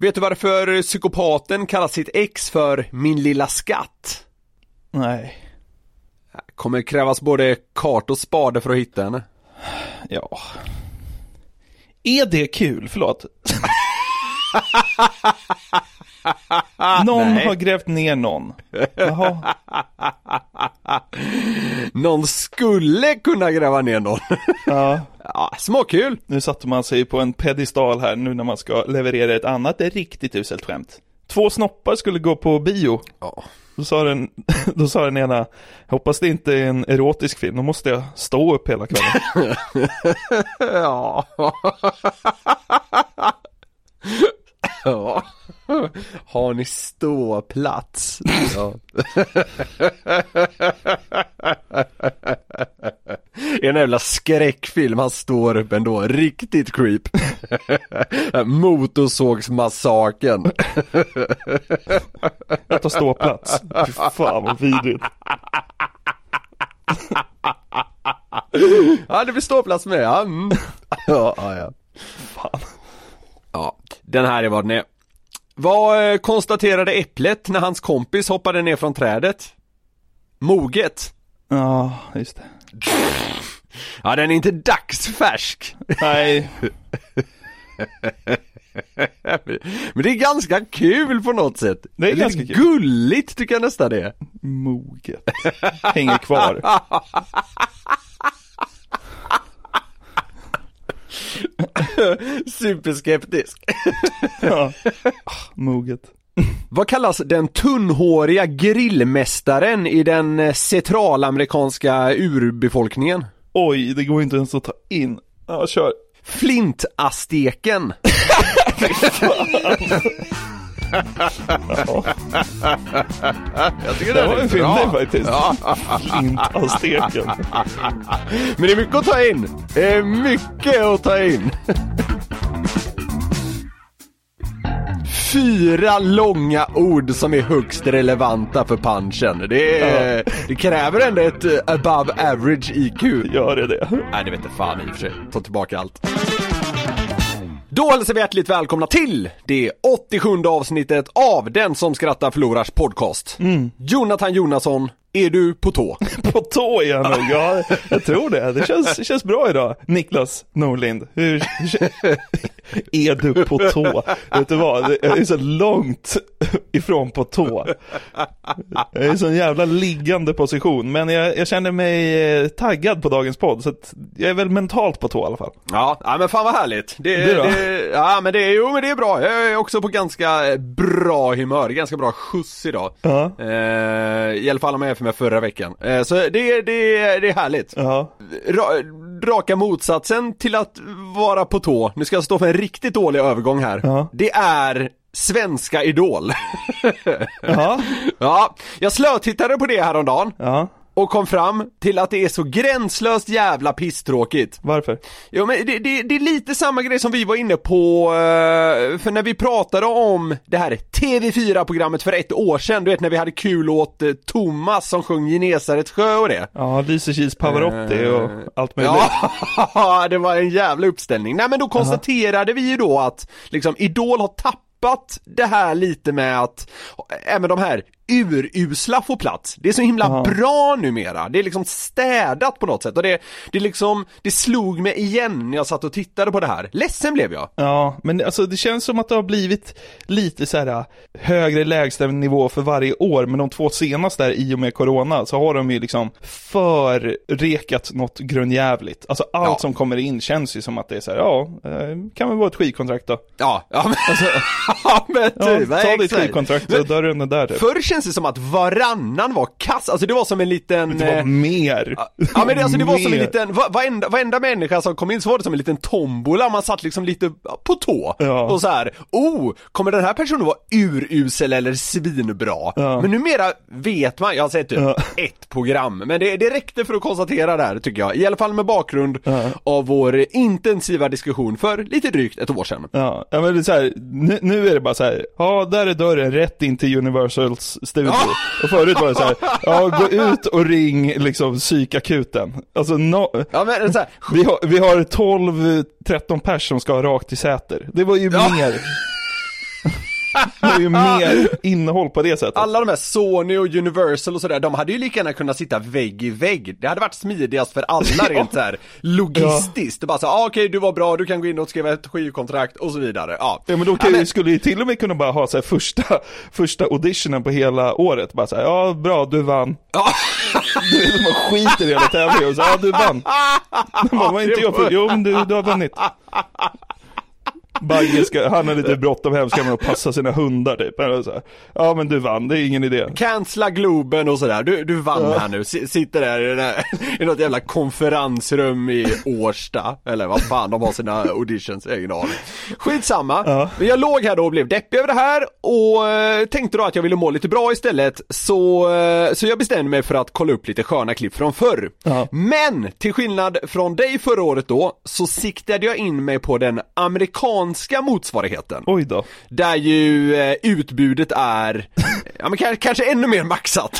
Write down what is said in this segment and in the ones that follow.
Vet du varför psykopaten kallar sitt ex för min lilla skatt? Nej. Kommer krävas både kart och spade för att hitta henne. Ja. Är det kul? Förlåt. någon Nej. har grävt ner någon. Jaha. Någon skulle kunna gräva ner någon. Ja. ja, småkul. Nu satte man sig på en pedestal här nu när man ska leverera ett annat riktigt uselt skämt. Två snoppar skulle gå på bio. Ja. Då sa den, då sa den ena, hoppas det inte är en erotisk film, då måste jag stå upp hela kvällen. Ja. Ja. Har ni ståplats? Ja. En jävla skräckfilm, han står upp ändå, riktigt creep. Motorsågsmassaken. Att ta ståplats. Fy fan vad vidrigt. Ja, det blir ståplats med, ja. Mm. ja, ja, ja. Fan. Ja, den här är vad den är. Vad eh, konstaterade Äpplet när hans kompis hoppade ner från trädet? Moget. Ja, just det. Ja, den är inte dagsfärsk. Nej, Men det är ganska kul på något sätt. Det är Lite ganska kul. gulligt tycker jag nästan det är. moget. Hänger kvar. Superskeptisk. Ja. Ah, Moget. Vad kallas den tunnhåriga grillmästaren i den eh, centralamerikanska urbefolkningen? Oj, det går inte ens att ta in. Ja, kör. Flintasteken. Jag tycker Det den var en det faktiskt. Ja. Flintasteken. Men det är mycket att ta in. Det är mycket att ta in. Fyra långa ord som är högst relevanta för punchen. Det, är, det kräver ändå ett above average IQ. Gör det det? Nej, det vet inte fan i och för sig. Ta tillbaka allt. Då hälsar vi hjärtligt välkomna till det 87 avsnittet av Den som skrattar förlorars podcast. Jonathan Jonasson, är du på tå? På tå är jag nog. Ja, jag tror det. Det känns, det känns bra idag. Niklas Norlind, hur, är du på tå? Vet du vad, jag är så långt ifrån på tå. Jag är i sån jävla liggande position, men jag, jag känner mig eh, taggad på dagens podd, så att jag är väl mentalt på tå i alla fall. Ja, ja men fan vad härligt. Det, Du då? det, ja men det, är- jo men det är bra. Jag är också på ganska bra humör, ganska bra skjuts idag. Ja. Eh, I alla fall om jag är för mig förra veckan. Eh, så det, det, det är härligt. Ja, Ra, raka motsatsen till att vara på tå, nu ska jag stå för en riktigt dålig övergång här. Ja. Det är Svenska Idol. ja, ja, jag slötittade på det häromdagen ja. Och kom fram till att det är så gränslöst jävla pisstråkigt. Varför? Jo men det, det, det är lite samma grej som vi var inne på, eh, för när vi pratade om det här TV4-programmet för ett år sedan, du vet när vi hade kul åt eh, Thomas som sjöng Genesarets sjö och det. Ja, Lysekils Pavarotti och allt möjligt. Ja, det var en jävla uppställning. Nej men då konstaterade vi ju då att liksom Idol har tappat det här lite med att även de här urusla får plats. Det är så himla Ja. bra numera. Det är liksom städat på något sätt och det, det liksom, det slog mig igen när jag satt och tittade på det här. Ledsen blev jag. Ja, men det- alltså det känns som att det har blivit lite så här äh, högre lägstanivå för varje år, men de två senaste där i och med corona så har de ju liksom förrekat något grundjävligt. Alltså allt Ja. som kommer in känns ju som att det är så här, ja, eh, kan väl vara ett skivkontrakt då. Ja, ja men, ja, men Ja, typ, ta ditt skivkontrakt och dörren är där typ. Förr känns det som att varannan var kass, alltså det var som en liten Det var eh, mer. Ja men det, alltså det var som en liten, va- varenda, varenda människa som kom in så var det som en liten tombola, man satt liksom lite på tå. Ja. Och så här, oh, kommer den här personen vara urusel eller svinbra? Ja. Men numera vet man, jag har sett typ Ja. ett program, men det, det räckte för att konstatera det här tycker jag. I alla fall med bakgrund av vår intensiva diskussion för lite drygt ett år sedan. Ja, ja men det är så här, nu, nu är det bara så här, ja där är dörren rätt in till Universals studio. Och förut var det så här, ja gå ut och ring liksom psykakuten. Alltså no, Ja men så här, vi, har, vi har 12-13 pers som ska rakt till Säter. Det var ju Ja. mer. Ju mer innehåll på det sättet. Alla de här Sony och Universal och sådär, de hade ju lika gärna kunnat sitta vägg i vägg. Det hade varit smidigast för alla rent så här logistiskt. Det bara så, ah, okej du var bra, du kan gå in och skriva ett skivkontrakt och så vidare. Ja, Ja men då kan, skulle ju till och med kunna bara ha så här första, första auditionen på hela året. Bara så här, ja bra, du vann. Ja. Du vet, man skiter i hela tävlingen och så, ja du vann. Man bara, vad inte jag för, jo men du, du har vunnit. Bagge ska, han har lite bråttom hem, ska man passa sina hundar typ. Här, ja men du vann, det är ingen idé. Cancella Globen och sådär, du, du vann här nu, S sitter där i, den här, i något jävla konferensrum i Årsta, eller vad fan de har sina auditions, ingen aning. Skitsamma, Ja. men jag låg här då och blev deppig över det här och eh, tänkte då att jag ville må lite bra istället, så, eh, så jag bestämde mig för att kolla upp lite sköna klipp från förr. Ja. Men, till skillnad från dig förra året då, så siktade jag in mig på den amerikanska motsvarigheten. Oj då. Där ju eh, utbudet är, ja men kanske, kanske ännu mer maxat.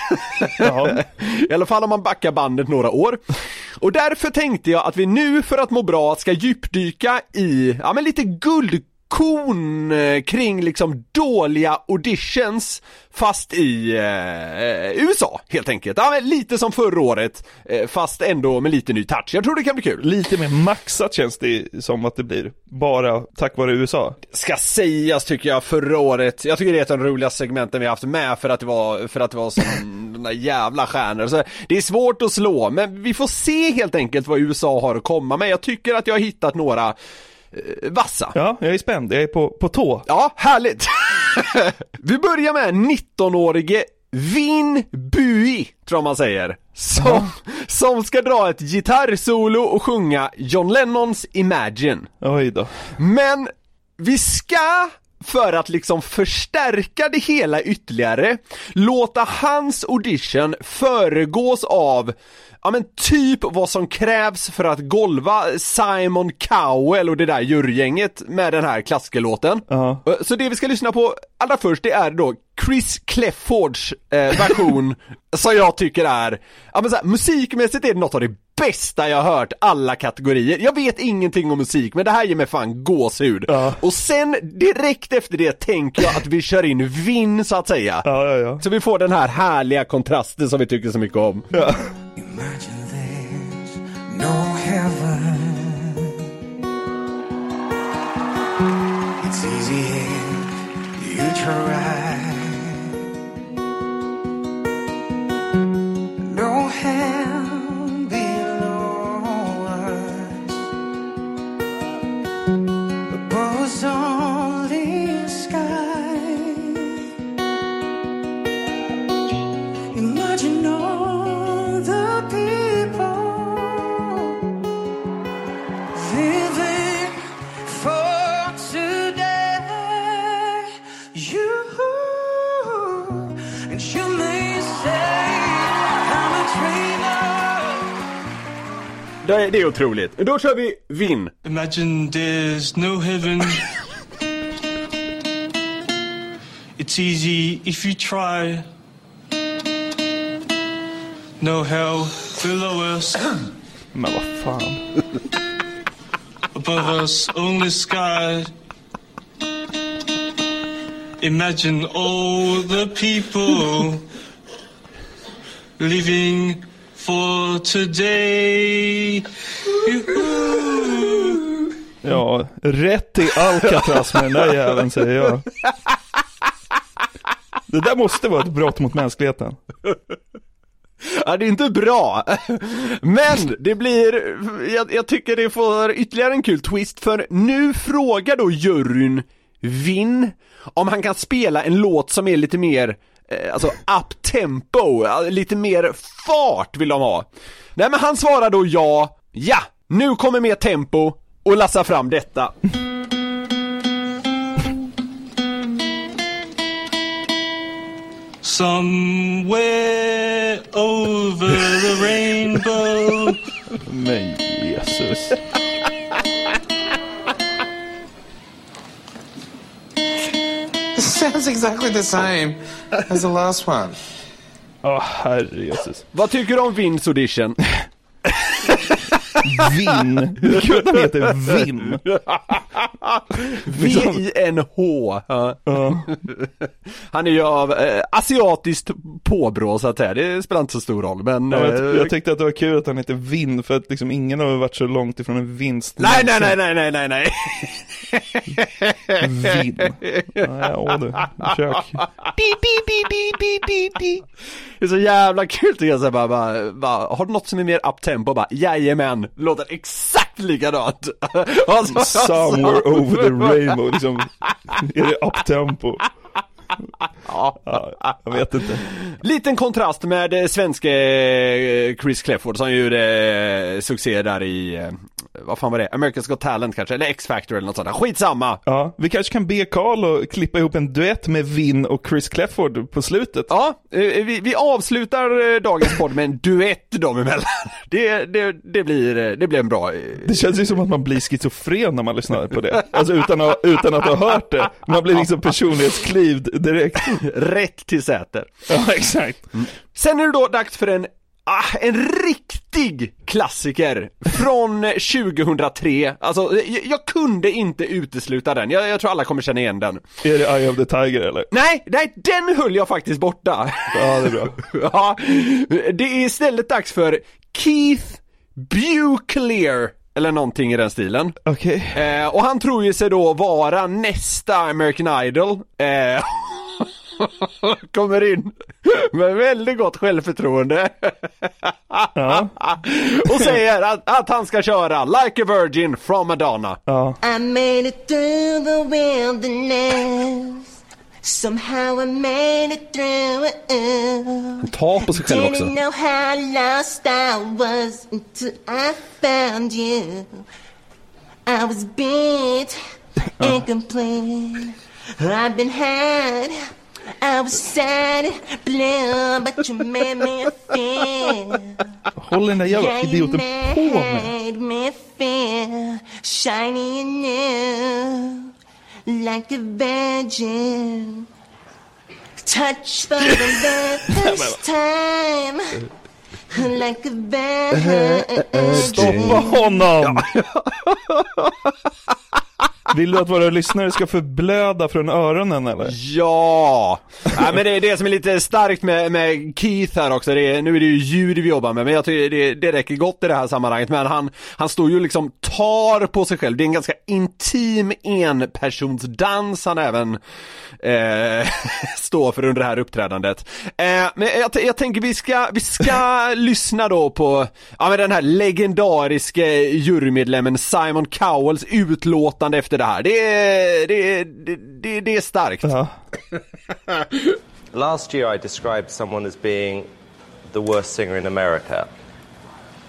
I alla fall om man backar bandet några år. Och därför tänkte jag att vi nu för att må bra ska djupdyka i, ja men lite guldkorn eh, kring liksom dåliga auditions fast i eh, USA helt enkelt. Ja men lite som förra året eh, fast ändå med lite ny touch. Jag tror det kan bli kul. Lite mer maxat känns det som att det blir. Bara tack vare USA. ska sägas tycker jag förra året, jag tycker det är ett av de roligaste segmenten vi har haft med för att det var, för att det var sådana jävla stjärnor. Så det är svårt att slå, men vi får se helt enkelt vad USA har att komma med. Jag tycker att jag har hittat några eh, vassa. Ja, jag är spänd. Jag är på, på tå. Ja, härligt! Vi börjar med 19-årige Vin Bui, tror man säger. Som, som ska dra ett gitarrsolo och sjunga John Lennons Imagine. Oj då. Men vi ska för att liksom förstärka det hela ytterligare, låta hans audition föregås av Ja men typ vad som krävs för att golva Simon Cowell och det där jurygänget med den här klassikerlåten. Ja. Så det vi ska lyssna på allra först det är då Chris Cleffords eh, version som jag tycker är, ja men så här, musikmässigt är det något av det bästa jag har hört alla kategorier. Jag vet ingenting om musik men det här ger mig fan gåshud. Ja. Och sen direkt efter det tänker jag att vi kör in Vinn så att säga. Ja, ja, ja. Så vi får den här härliga kontrasten som vi tycker så mycket om. Imagine there's no heaven. It's easy if you try. No hell below us. Above us Det är, det är otroligt. Då kör vi Vinn. Imagine there's no heaven. it's easy if you try. No hell below us, Men vad fan. above us only sky. Imagine all the people living for today. Yoo-hoo. Ja, rätt i Alcatraz med den där jäveln säger jag. Det där måste vara ett brott mot mänskligheten. Ja, det är inte bra. Men det blir, jag, jag tycker det får ytterligare en kul twist för nu frågar då juryn Vinn om han kan spela en låt som är lite mer, eh, alltså up tempo, ja, lite mer fart vill de ha. Nej men han svarar då ja, ja, nu kommer mer tempo och lassar fram detta. Somewhere over the rainbow. Men Jesus. It sounds exactly the same as the last one. Ja, herre Jesus. Vad tycker du om Vinns audition? Vinn. Hur kul att han heter Vinn. V-I-N-H. Ja. Han är ju av eh, asiatiskt påbrå så att säga, det spelar inte så stor roll men... Ja, jag, eh, jag tyckte att det var kul att han heter Vinn, för att liksom ingen har varit så långt ifrån en vinst. Nej, nej, nej, nej, nej, nej, nej. Vinn. Ja, du, försök. Det är så jävla kul tycker jag så här, bara, bara, bara, har du något som är mer uptempo? Bara, jajamän, låter exakt likadant. Och så- Somewhere over the rainbow, liksom. Är det uptempo? Ja, jag vet inte. Liten kontrast med svenske eh, Chris Clefford som gjorde eh, succé där i, eh, vad fan var det? America's Got Talent kanske, eller X-Factor eller något sånt där. Skitsamma! Ja, vi kanske kan be Carl att klippa ihop en duett med Vinn och Chris Clefford på slutet. Ja, eh, vi, vi avslutar eh, dagens podd med en duett dem emellan. Det, det, det, blir, eh, det blir en bra... eh, Det känns ju som att man blir schizofren när man lyssnar på det. Alltså utan att, utan att ha hört det. Man blir liksom personlighetsklyvd direkt. Rätt till Säter. Ja, exakt. Sen är det då dags för en, ah, en riktig klassiker från 2003. Alltså, jag, jag kunde inte utesluta den. Jag, jag tror alla kommer känna igen den. Är det Eye of the Tiger eller? Nej, nej, den höll jag faktiskt borta. Ja, det är bra. ja, det är istället dags för Keith Buclear. Eller någonting i den stilen. Okej. Eh, och han tror ju sig då vara nästa American Idol. Eh, kommer in med väldigt gott självförtroende. Ja. och säger att, att han ska köra Like a Virgin from Madonna. Ja. I made it through the wilderness. Somehow I made it through. Ta på sig själv också. Didn't know how lost I was until I found you. I was beat and complete. I've been had. I was sad, blue, but you made me feel. Håll den där jävla idioten på med. made me feel shiny and new, like a virgin. Touch for the first time, like a virgin. Stoppa honom! Vill du att våra lyssnare ska förblöda från öronen eller? Ja! Nej men det är det som är lite starkt med, med Keith här också, det är, nu är det ju ljud vi jobbar med men jag tycker det, det räcker gott i det här sammanhanget men han, han står ju liksom tar på sig själv, det är en ganska intim enpersonsdans han även eh, står för under det här uppträdandet. Eh, men jag, jag tänker vi ska, vi ska lyssna då på, ja men den här legendariske jurymedlemmen Simon Cowells utlåtande efter det här. Det är, det är, det, det, det är starkt. Ja. Last year, I described someone as being the worst singer in America.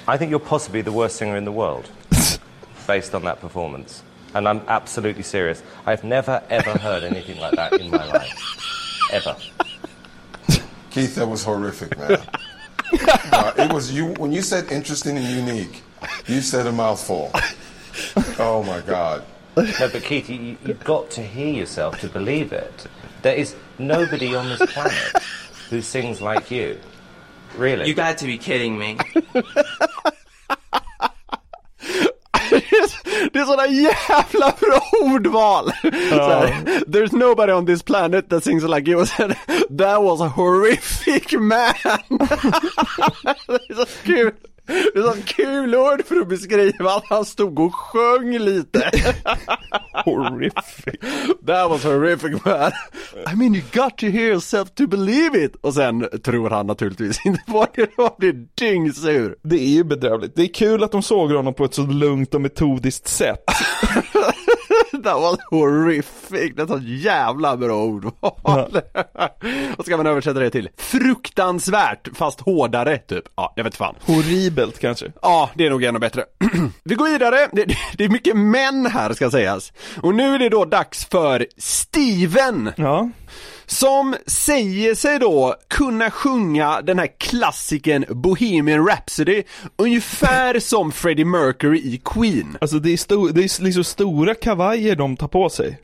I think you're possibly the worst singer in the world, based on that performance. And I'm absolutely serious. I've never, ever heard anything like that in my life. Ever. Keith, that was horrific, man. Uh, it was you when you said interesting and unique. You said a mouthful. Oh my God. No, but Keith, you, you- you've got to hear yourself to believe it. There is nobody on this planet who sings like you. Really? You got to be kidding me. Det är sådana jävla bra ordval! Så There's nobody on this planet that sings like you. Och sen, That was a horrific man! det är så kul! Det är så kul ord för att beskriva att han stod och sjöng lite. Horrific. That was horrific man. I mean you got to hear yourself to believe it. Och sen tror han naturligtvis inte på det och blir dyngsur. Det är ju bedrövligt. Det är kul att de såg honom på ett så lugnt och metodiskt sätt. That was horrific, det är så jävla bra ordval. Vad ska man översätta det till? Fruktansvärt, fast hårdare typ. Ja, jag vet fan. Horribelt kanske. Ja, det är nog ännu bättre. Vi går vidare, det, det är mycket män här ska sägas. Och nu är det då dags för Steven. Ja. Som säger sig då kunna sjunga den här klassiken Bohemian Rhapsody ungefär som Freddie Mercury i Queen. Alltså det är, sto- det är liksom stora kavajer de tar på sig.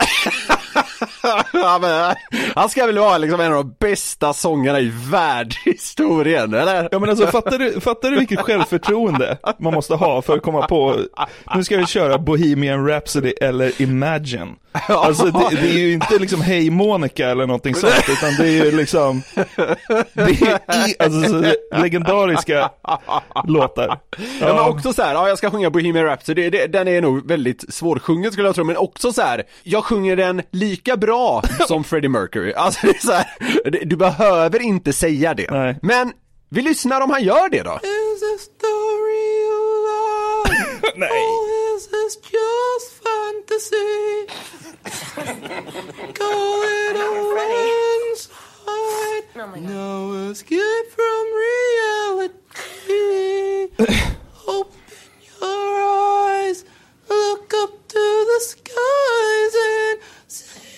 men, han ska väl vara liksom en av de bästa sångarna i världshistorien, eller? Ja men alltså fattar du, fattar du vilket självförtroende man måste ha för att komma på, nu ska vi köra Bohemian Rhapsody eller Imagine. Alltså det, det är ju inte liksom Hej Monica eller någonting sånt, utan det är ju liksom, det är i, alltså, så, legendariska låtar. Ja, men också så här, ja jag ska sjunga Bohemian Rhapsody, det, den är nog väldigt svårsjungen skulle jag tro, men också så här, jag sjunger den lika bra som Freddie Mercury. Alltså det är så här, du behöver inte säga det. Nej. Men, vi lyssnar om han gör det då. Nej. Or is this just fantasy? Call it a inside. No escape from reality. Open your eyes, look up to the skies and see.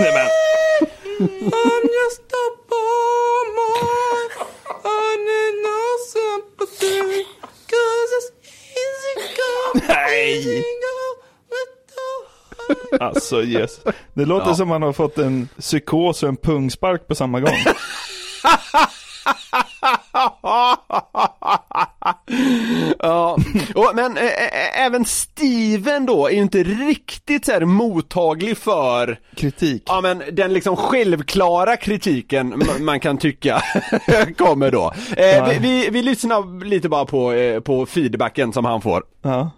Nej, men. I'm just a poor boy. I need no sympathy. Cause it's easy go, easy go, little high. Alltså yes. Det låter som man har fått en psykos och en pungspark på samma gång. Ja, och, men ä- ä- även Steven då är ju inte riktigt så här mottaglig för Kritik. Ja men den liksom självklara kritiken ma- man kan tycka kommer då. Eh, vi, vi, vi lyssnar lite bara på, eh, på feedbacken som han får. Ja.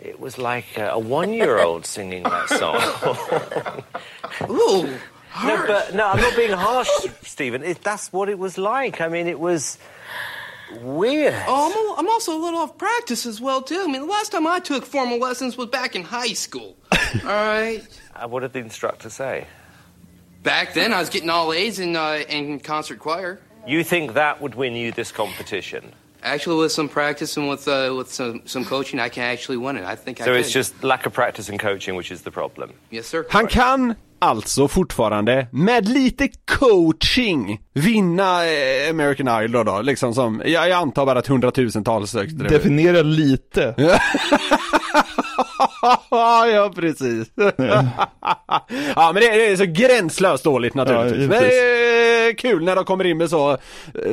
It was like a, one-year-old singing that song. Ooh, no, but no, I'm not being harsh, Stephen. It, that's what it was like. I mean, it was weird. Oh, I'm, a, I'm also a little off practice as well too. I mean, the last time I took formal lessons was back in high school. all right. Uh, what did the instructor say? Back then, I was getting all A's in uh, in concert choir. You think that would win you this competition? Actually, with some practice and with uh, with some some coaching, I can actually win it. I think I So could. it's just lack of practice and coaching which is the problem. yes, sir. Han kan alltså fortfarande, med lite coaching, vinna eh, American Idol då, liksom som, jag, jag antar bara att hundratusentals sökte det. Definiera lite. ja, precis. ja, men det, det är så gränslöst dåligt naturligtvis. Ja, men det är kul när de kommer in med så,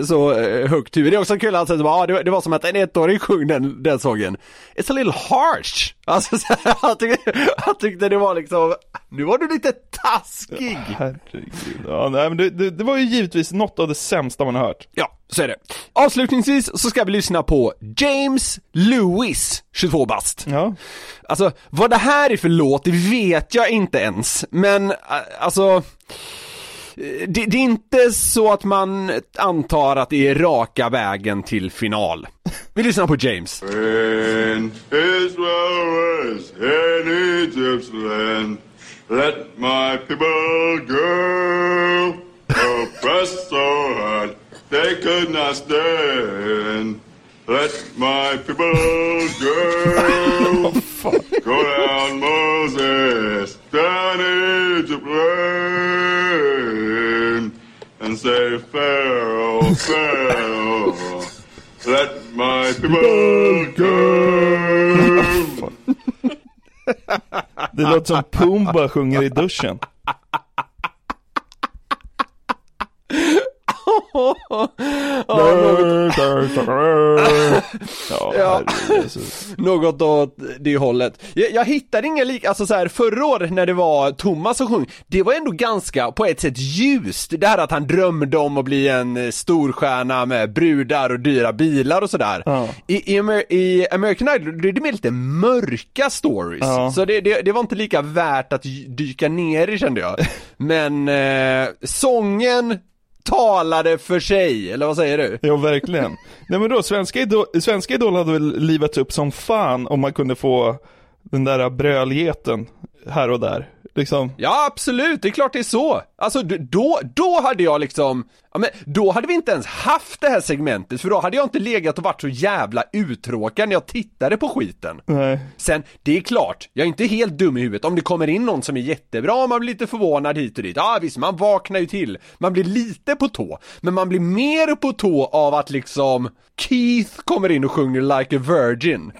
så eh, högt huvud. Det är också kul att säga så bara, ja, det, var- det var som att en ettåring sjöng den, den sången. It's a little harsh. Alltså, så här, jag, tyckte, jag tyckte det var liksom, nu var du lite taskig. Herregud. Ja, nej, men det, det, det var ju givetvis något av det sämsta man har hört. Ja, så är det. Avslutningsvis så ska vi lyssna på James Lewis, 22 bast. Ja. Alltså, vad det här är för låt, det vet jag inte ens, men alltså det, det är inte så att man antar att det är raka vägen till final. Vi lyssnar på James. When Israel was in Egypt's land, let my people go. Oppressed so hard they could not stand. Let my people go. Oh, go down, Moses, down Egypt land, and say, Pharaoh, Pharaoh. Let my people go. Det låter som Pumba sjunger i duschen. Ja, Ja. alltså. Något åt det hållet. Jag, jag hittade inga lik, alltså så här, förra året när det var Thomas som sjöng, det var ändå ganska, på ett sätt ljust. Det här att han drömde om att bli en eh, storstjärna med brudar och dyra bilar och sådär. Ja. I, i, Amer- I American Idol, det är det mer lite mörka stories. Ja. Så det, det, det var inte lika värt att dyka ner i kände jag. Men eh, sången talade för sig, eller vad säger du? Ja, verkligen. Nej men då, svenska idol, svenska idol hade väl livats upp som fan om man kunde få den där brölgeten här och där. Liksom, Ja absolut, det är klart det är så. Alltså då, då hade jag liksom, ja men då hade vi inte ens haft det här segmentet för då hade jag inte legat och varit så jävla uttråkad när jag tittade på skiten. nej. Sen, det är klart, jag är inte helt dum i huvudet. Om det kommer in någon som är jättebra, man blir lite förvånad hit och dit. Ja visst, man vaknar ju till. Man blir lite på tå. Men man blir mer på tå av att liksom Keith kommer in och sjunger Like a Virgin.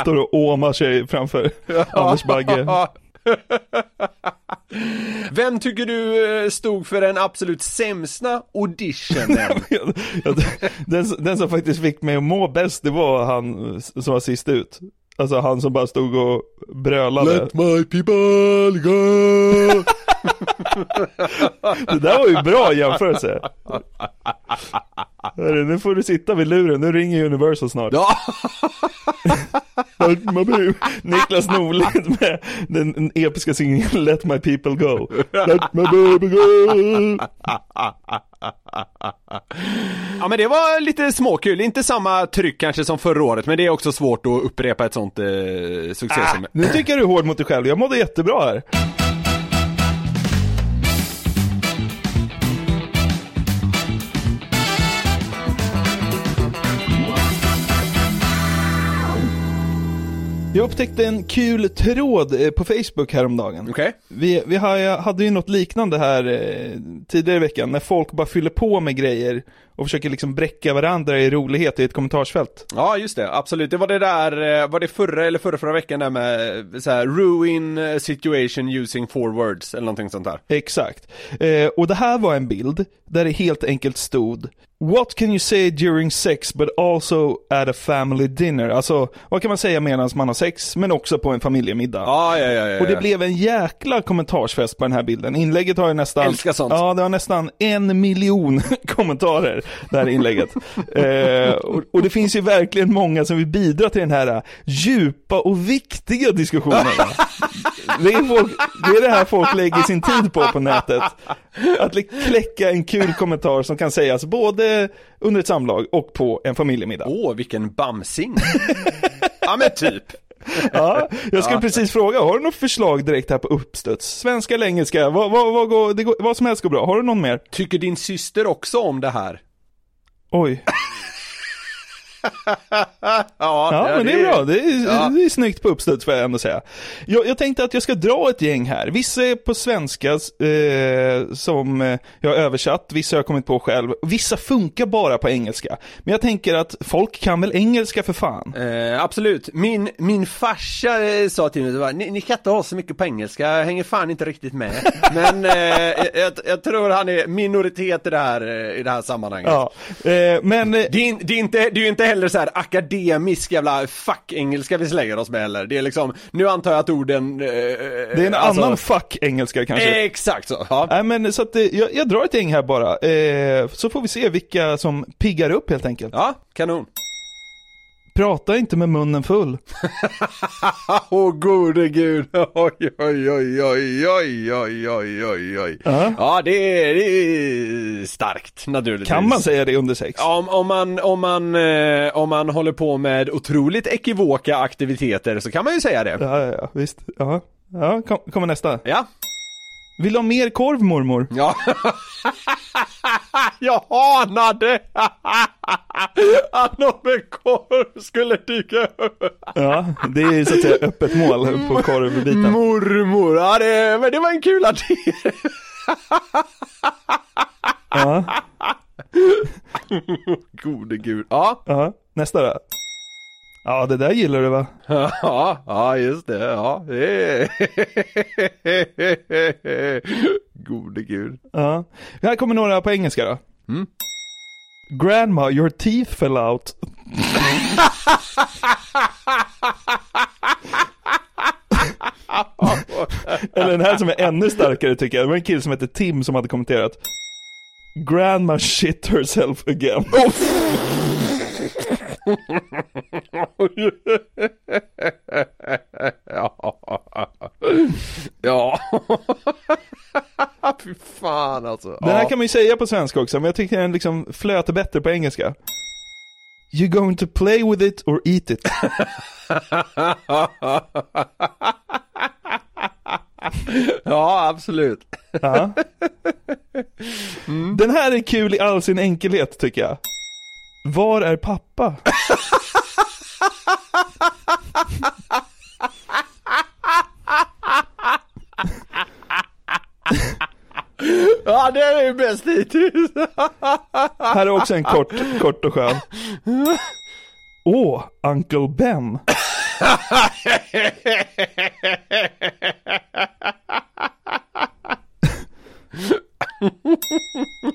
Står och åmar sig framför Anders Göteborgsbagge. Vem tycker du eh, stod för den absolut sämsta auditionen? Den, den som faktiskt fick mig att må bäst, det var han som var sist ut. Alltså han som bara stod och brölade. Let my people go! Det där var ju bra jämförelse. Hörru, nu får du sitta vid luren, nu ringer Universal snart. Ja, Let my people- Niklas Norlind med den episka singeln Let my people go. Let my baby go. ja men det var lite småkul, inte samma tryck kanske som förra året men det är också svårt att upprepa ett sånt eh, succé som... Nu tycker jag du är hård mot dig själv, jag mådde jättebra här. Jag upptäckte en kul tråd eh, på Facebook häromdagen. Okej. Vi, vi hade ju något liknande här eh, tidigare i veckan, när folk bara fyller på med grejer och försöker liksom bräcka varandra i rolighet i ett kommentarsfält. Ja just det, absolut. Det var det där, eh, var det förra eller förra, förra veckan där med eh, så här, ruin eh, situation using four words eller någonting sånt där. Exakt. Eh, och det här var en bild där det helt enkelt stod What can you say during sex but also at a family dinner? Alltså, vad kan man säga medan man har sex, men också på en familjemiddag? Ja, ja, ja, ja. Och det blev en jäkla kommentarsfest på den här bilden. Inlägget har ju nästan... Älskar sånt. Ja, det har nästan en miljon kommentarer, det här inlägget. eh, och, och det finns ju verkligen många som vill bidra till den här djupa och viktiga diskussionen. det, är folk, det är det här folk lägger sin tid på på nätet. Att kläcka en kul kommentar som kan sägas både under ett samlag och på en familjemiddag. Åh, vilken bamsing. ja men typ. Ja, jag skulle precis fråga, har du något förslag direkt här på uppstuds? Svenska eller engelska? Vad, vad, vad, går, går, vad som helst går bra. Har du någon mer? Tycker din syster också om det här? Oj. Ja, Ja, men det är bra. Det är, Ja. det är snyggt på uppstuds får jag ändå säga. Jag, jag tänkte att jag ska dra ett gäng här. Vissa är på svenska eh, som eh, jag har översatt, vissa har jag kommit på själv. Vissa funkar bara på engelska. Men jag tänker att folk kan väl engelska för fan? Eh, absolut. Min, min farsa eh, sa till mig, ni, ni kan inte ha så mycket på engelska, jag hänger fan inte riktigt med. Men eh, jag, jag tror han är minoritet i det här, i det här sammanhanget. Ja, men... Det är, det, är inte, det är inte heller så här akademisk jävla fuck-engelska vi slänger oss med heller. Det är liksom, nu antar jag att orden... Eh, Det är en alltså- annan fuck-engelska kanske. Exakt så, ja. Nej men så att eh, jag, jag drar ett gäng här bara, eh, så får vi se vilka som piggar upp helt enkelt. Ja, kanon. Prata inte med munnen full. Åh gode gud, oj oj oj oj oj oj oj oj oj Ja. Ja det är, det är starkt naturligtvis Kan man säga det under sex? Om, om, man, om, man, eh, om man håller på med otroligt ekivoka aktiviteter så kan man ju säga det Ja, ja, ja visst. Ja, ja kom, kommer nästa. Ja, Vill du ha mer korv mormor? ja Jag anade att något med korv skulle dyka upp Ja, det är så att säga öppet mål på korvbiten. Mormor, ja det, men det var en kul addering Ja, Gode gud, ja ja. Nästa då. Ja, det där gillar du va? Ja, ja just det, ja. Gode gud. Ja. Här kommer några på engelska då. Mm. Grandma, your teeth fell out. Eller den här som är ännu starkare tycker jag. Det var en kille som hette Tim som hade kommenterat. Grandma shit herself again. Ja. Ja. Fy fan alltså. Den här kan man ju säga på svenska också, men jag tycker den liksom flöt bättre på engelska. You going to play with it or eat it? Ja, absolut. Ja. Den här är kul i all sin enkelhet tycker jag. Var är pappa? Ja, det är ju bäst hittills. Här är också en kort, kort och skön. Åh, Uncle Ben.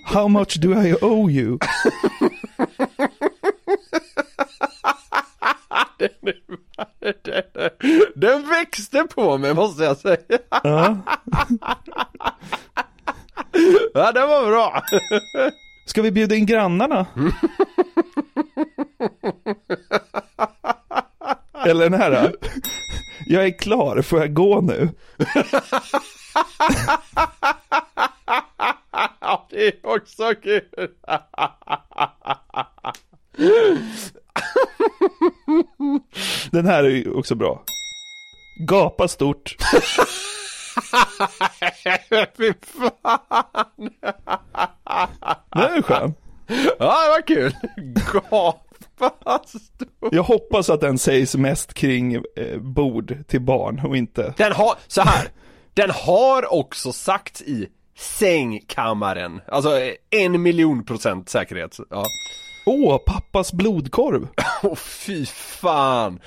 How much do I owe you? Den växte på mig måste jag säga. Ja. Ja, den var bra. Ska vi bjuda in grannarna? Eller den här då? Jag är klar, får jag gå nu? Det är också kul. Den här är ju också bra. Gapa stort. Fy fan. Den är skön. Ja, det var kul. Gapa stort. Jag hoppas att den sägs mest kring eh, bord till barn och inte... Den har, så här. Den har också sagt i sängkammaren. Alltså en miljon procent säkerhet. Ja. Åh, pappas blodkorv. Åh fy fan.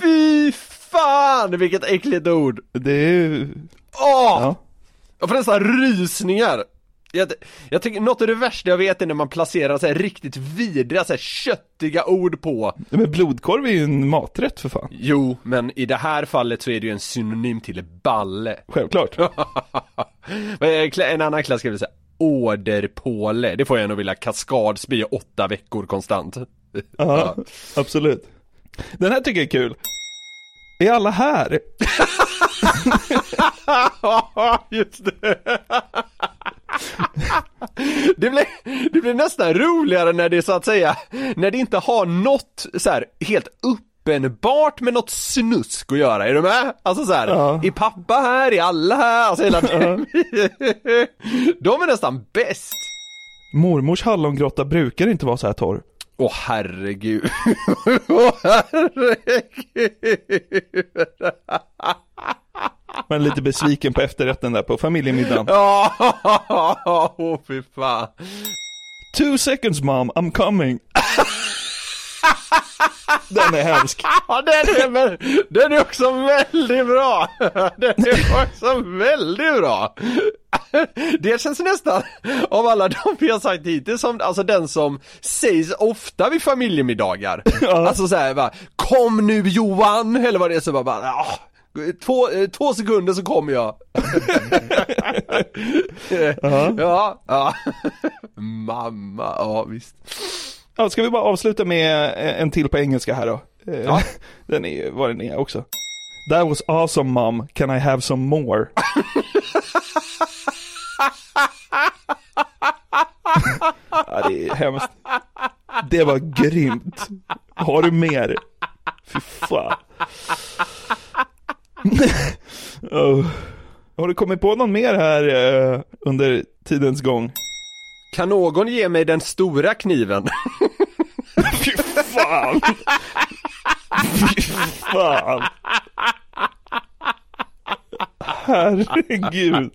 Fy fan vilket äckligt ord. Det är... Åh! Ja. Jag får nästan rysningar. Jag, jag tycker något av det värsta jag vet är när man placerar så här riktigt vidriga, så här köttiga ord på Men blodkorv är ju en maträtt för fan. Jo, men i det här fallet så är det ju en synonym till balle Självklart. Klä- En annan klassiker vill säga Åderpåle, det får jag nog vilja kaskadspy åtta veckor konstant Ja, absolut. Den här tycker jag är kul. Är alla här? Ja, just det det blir, det blir nästan roligare när det så att säga, när det inte har något så här helt uppenbart med något snusk att göra, är du med? Alltså så här, Ja. är pappa här, är alla här, alltså hela De är nästan bäst Mormors hallongrotta brukar inte vara så här torr. Åh herregud, åh herregud Men lite besviken på efterrätten där på familjemiddagen. Ja, åh fy fan Two seconds mom, I'm coming. Den är hemsk. Ja den är, den är också väldigt bra! Den är också väldigt bra! Det känns nästan, av alla de vi har sagt hittills, som alltså den som sägs ofta vid familjemiddagar Alltså såhär bara, kom nu Johan! Eller vad det är så bara, bara "Ja, Två, eh, två sekunder så kommer jag Ja, ja Mamma, ja visst Ja, ska vi bara avsluta med en till på engelska här då? Eh, Ja. Den är vad den är också. That was awesome mom, can I have some more? ja, det är hemskt. Det var grymt. Har du mer? Fy fan. oh. Har du kommit på någon mer här eh, under tidens gång? Kan någon ge mig den stora kniven? Fy fan! Fy fan! Herregud.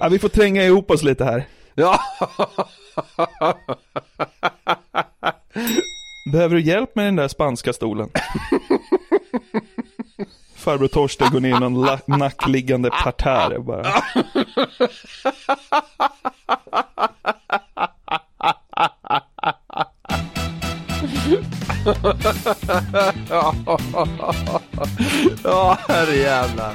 Ja, vi får tränga ihop oss lite här. Ja, Behöver du hjälp med den där spanska stolen? Farbror Torsten går ner i någon nackliggande parterre bara. ja herrejävlar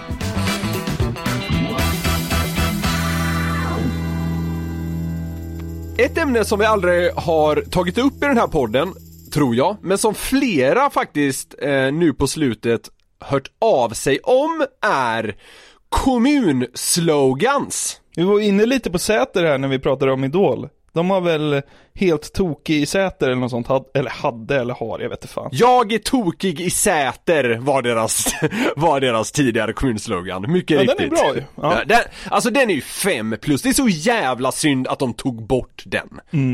Ett ämne som vi aldrig har tagit upp i den här podden, tror jag, men som flera faktiskt eh, nu på slutet hört av sig om är kommunslogans. Vi var inne lite på Säter här när vi pratade om Idol. De har väl helt tokig i Säter eller något sånt, had, eller hade eller har, jag vet inte fan. Jag är tokig i Säter var deras, var deras tidigare kommunslogan, mycket Ja, den riktigt. är bra ju. Ja. Den, alltså den är ju fem plus, det är så jävla synd att de tog bort den.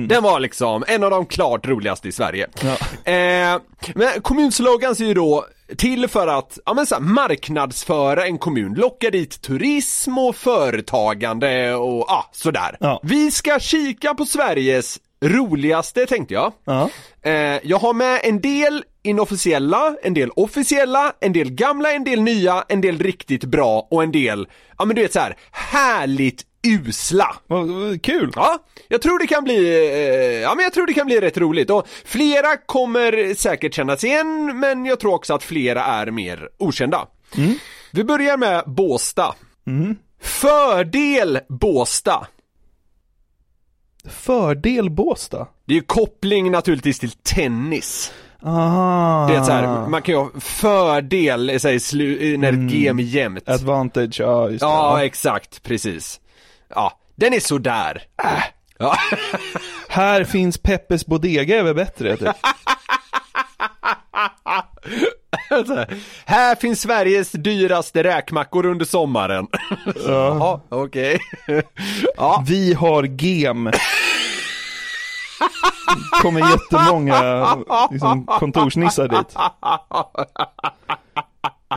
Den var liksom en av de klart roligaste i Sverige. Ja. Eh, men kommunslogans är ju då till för att, ja men så här, marknadsföra en kommun, locka dit turism och företagande och ja, sådär. Ja. Vi ska kika på Sveriges roligaste tänkte jag. Ja. Eh, jag har med en del inofficiella, en del officiella, en del gamla, en del nya, en del riktigt bra och en del, ja men du vet så här, härligt usla. Kul! Ja, jag tror det kan bli, eh, ja men jag tror det kan bli rätt roligt och flera kommer säkert kännas igen men jag tror också att flera är mer okända. Vi börjar med Båsta. Fördel Båsta. Fördel Båstad. Det är ju koppling naturligtvis till tennis. Ah. Det är så här, man kan ju ha fördel så här, när ett game är jämnt. Advantage, ja just det. Ja, exakt, precis. Ja, den är sådär. Äh. Ja. Här finns Peppes Bodega är väl bättre? Typ. Så, här finns Sveriges dyraste räkmackor under sommaren. Ja, okej. Ja, Vi har gem. Kommer jättemånga liksom, kontorsnissar dit.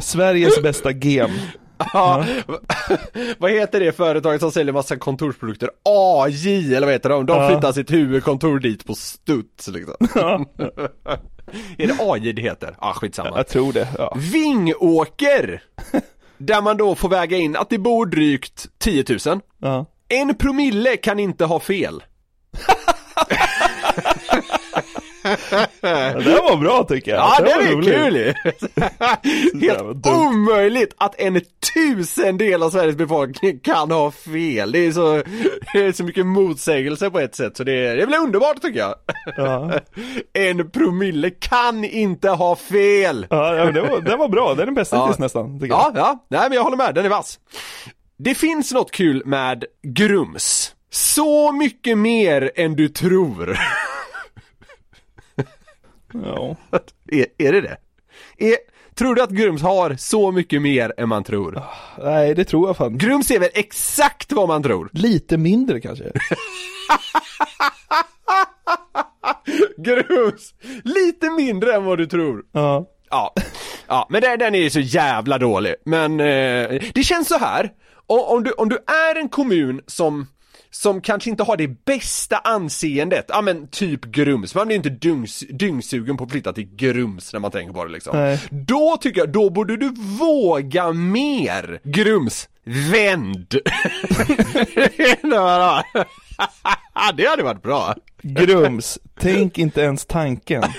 Sveriges bästa gem. Ja. Vad heter det företaget som säljer massa kontorsprodukter? AJ, eller vad heter de? De flyttar sitt huvudkontor dit på studs liksom. är det AJ det heter? Ja, skitsamma. Jag tror det. Ja. Vingåker! Där man då får väga in att det bor drygt 10 000. Ja. En promille kan inte ha fel. Ja, det var bra tycker jag. Ja, det var är kul ju! Helt omöjligt att en tusendel av Sveriges befolkning kan ha fel. Det är så, det är så mycket motsägelse på ett sätt så det, är- det blir underbart tycker jag. Ja. En promille kan inte ha fel! Ja, ja, det var, det var bra. Det är den bästa Ja. hittills nästan. Tycker jag. Ja, ja, nej men jag håller med, den är vass. Det finns något kul med Grums. Så mycket mer än du tror. Ja. är, är det det? Är, tror du att Grums har så mycket mer än man tror? Nej, det tror jag fan. Grums är väl exakt vad man tror? Lite mindre kanske. Grums! Lite mindre än vad du tror. Ja. Ja, ja men den, den är ju så jävla dålig. Men eh, det känns så här. Om, om, du, om du är en kommun som som kanske inte har det bästa anseendet, ja men typ Grums, man blir inte dungs, dyngsugen på att flytta till Grums när man tänker på det liksom. Nej. Då tycker jag, då borde du våga mer! Grums, vänd! det hade varit bra. Grums, tänk inte ens tanken.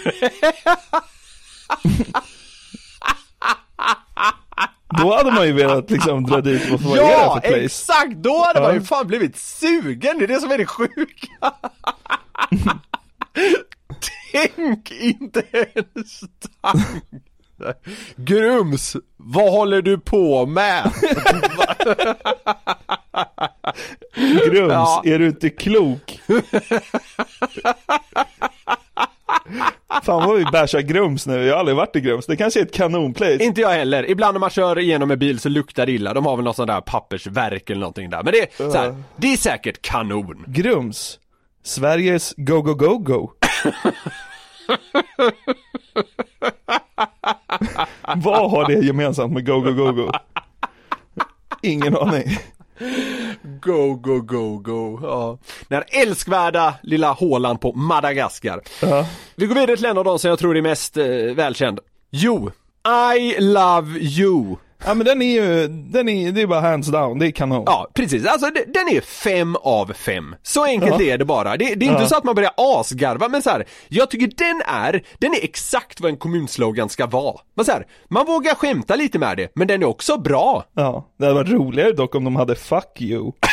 Då hade man ju velat liksom dra dit och få Ja, för place? exakt! Då hade man ju Ja. fan blivit sugen, det är det som är det sjuka! Tänk inte ens tanken! Grums, vad håller du på med? Grums, Ja. är du inte klok? Fan vad vi bashar Grums nu, jag har aldrig varit i Grums, det kanske är ett kanonplace. inte jag heller, ibland när man kör igenom en bil så luktar det illa, de har väl något sånt där pappersverk eller någonting där Men det är, så här, det är säkert kanon Grums, Sveriges go go go go. Vad har det gemensamt med go go go go? Ingen aning. Go, go, go, go, ja. Den älskvärda lilla hålan på Madagaskar Ja. Vi går vidare till en av de som jag tror är mest eh, välkänd Jo, I love you Ja men den är ju, den är, det är bara hands down, det är kanon. Ja, precis. Alltså de- den är fem av fem. Så enkelt är det bara. Det, det är inte Ja. så att man börjar asgarva, men så här, jag tycker den är, den är exakt vad en kommunslogan ska vara. Man, så här, man vågar skämta lite med det, men den är också bra. Ja, det hade varit roligare dock om de hade 'fuck you'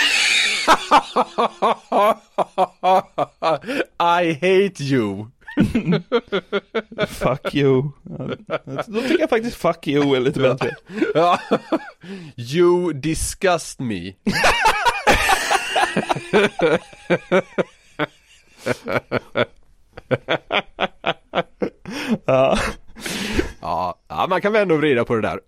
I hate you. 'fuck you' ja, Då tycker jag faktiskt 'fuck you' är lite bättre. Ja. You disgust me. Ja, Ja, ja, man kan vända och vrida på det där.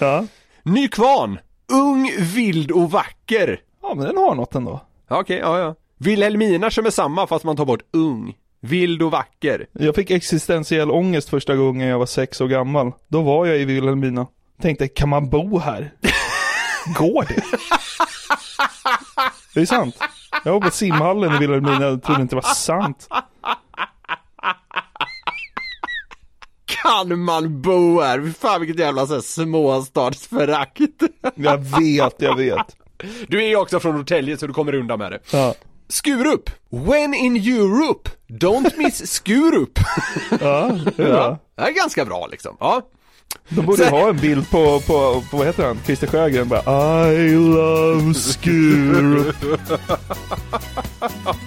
ja. Nykvarn. Ung, vild och vacker. ja men den har något ändå. Ja, Okej, ja ja. Wilhelmina som är samma fast man tar bort ung. Vild och vacker. Jag fick existentiell ångest första gången jag var sex år gammal. Då var jag i Vilhelmina. Tänkte, kan man bo här? Går det? Det är sant. Jag var på simhallen i Vilhelmina och trodde inte det var sant. kan man bo här? Fan vilket jävla så här småstadsförakt. Jag vet, jag vet. Du är ju också från Norrtälje så du kommer undan med det. Ja, Skurup! When in Europe, don't miss Skurup. ja, det är bra. Det är ganska bra liksom. Ja. De borde ha en bild på, på, på vad heter han? Christer Sjögren bara I love Skurup.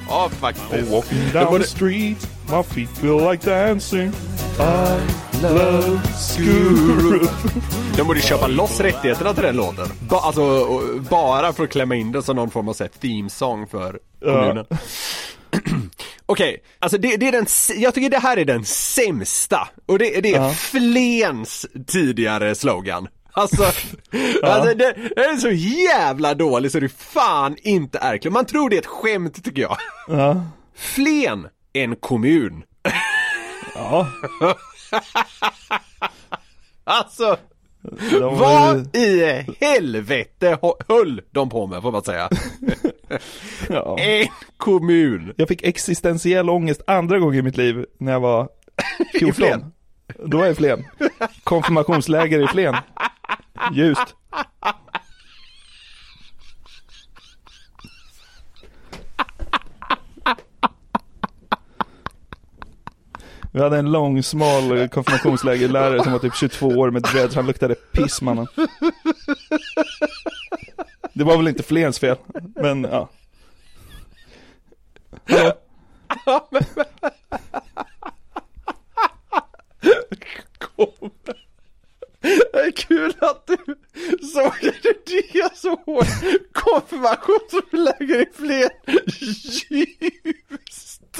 Ja, faktiskt. Walking down the street, my feet feel like dancing. I love Skurup. De borde köpa loss rättigheterna till den låten. Ba, alltså, bara för att klämma in det som någon form av så här theme song för kommunen. Okej, alltså det, det är den, jag tycker det här är den sämsta. Och det, det är Ja. Flens tidigare slogan. Alltså, alltså det, det är så jävla dålig så det fan inte är. Man tror det är ett skämt tycker jag. Ja, Flen, en kommun. ja. Alltså, De vad i helvete höll de på med får man säga. ja. En kommun. Jag fick existentiell ångest andra gången i mitt liv när jag var 14. Flen? Då var jag i Flen. Konfirmationsläger i Flen. Ljust. Vi hade en lång, smal konfirmationslägerlärare som var typ 22 år med dreads. Han luktade piss mannen. Det var väl inte Flens fel, men ja. Hallå? Kom. Det är kul att du såg det så hårt. Konfirmationsläger i fler ljust.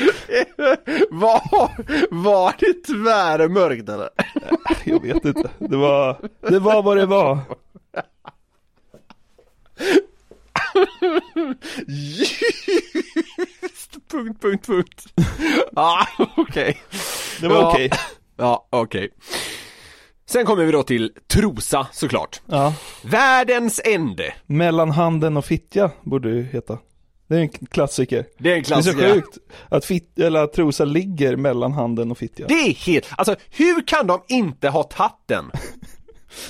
Var, var det tvärmörkt eller? Jag vet inte. Det var, det var vad det var. Ljust, punkt, punkt, punkt. Ja, okej. Det var Ja. okej. Ja, okej. Sen kommer vi då till Trosa såklart. Ja. Världens ände. Mellan handen och fittja borde det heta. Det är en klassiker. Det är en Det är så klassiker. sjukt att, fit, eller att Trosa ligger mellan handen och fittja. Det är helt, alltså hur kan de inte ha tagit den?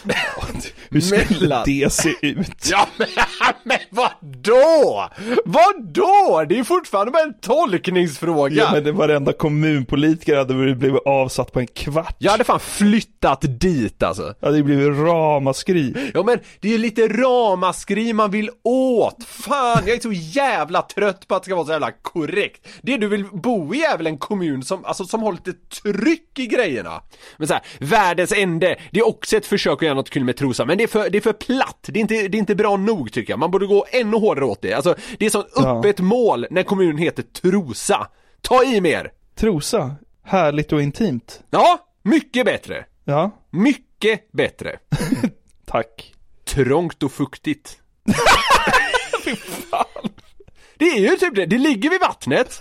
Hur skulle mellan- det se ut? Ja men, men vadå? Vadå? Det är fortfarande bara en tolkningsfråga. Ja men det varenda kommunpolitiker hade blivit avsatt på en kvart. Jag hade fan flyttat dit alltså. Det hade ju blivit ramaskri. Ja men det är ju lite ramaskri man vill åt. Fan, jag är så jävla trött på att det ska vara så jävla korrekt. Det du vill bo i är väl en kommun som, alltså, som har lite tryck i grejerna. Men så här, världens ände, det är också ett försök att göra något kul med Trosa, men det är för, det är för platt. Det är, inte, det är inte bra nog tycker jag. Man borde gå ännu hårdare åt det. Alltså, det är Ja. öppet mål när kommunen heter Trosa. Ta i mer! Trosa, härligt och intimt. Ja, mycket bättre. Ja, Mycket bättre. tack. Trångt och fuktigt. Det är ju typ det, det ligger vid vattnet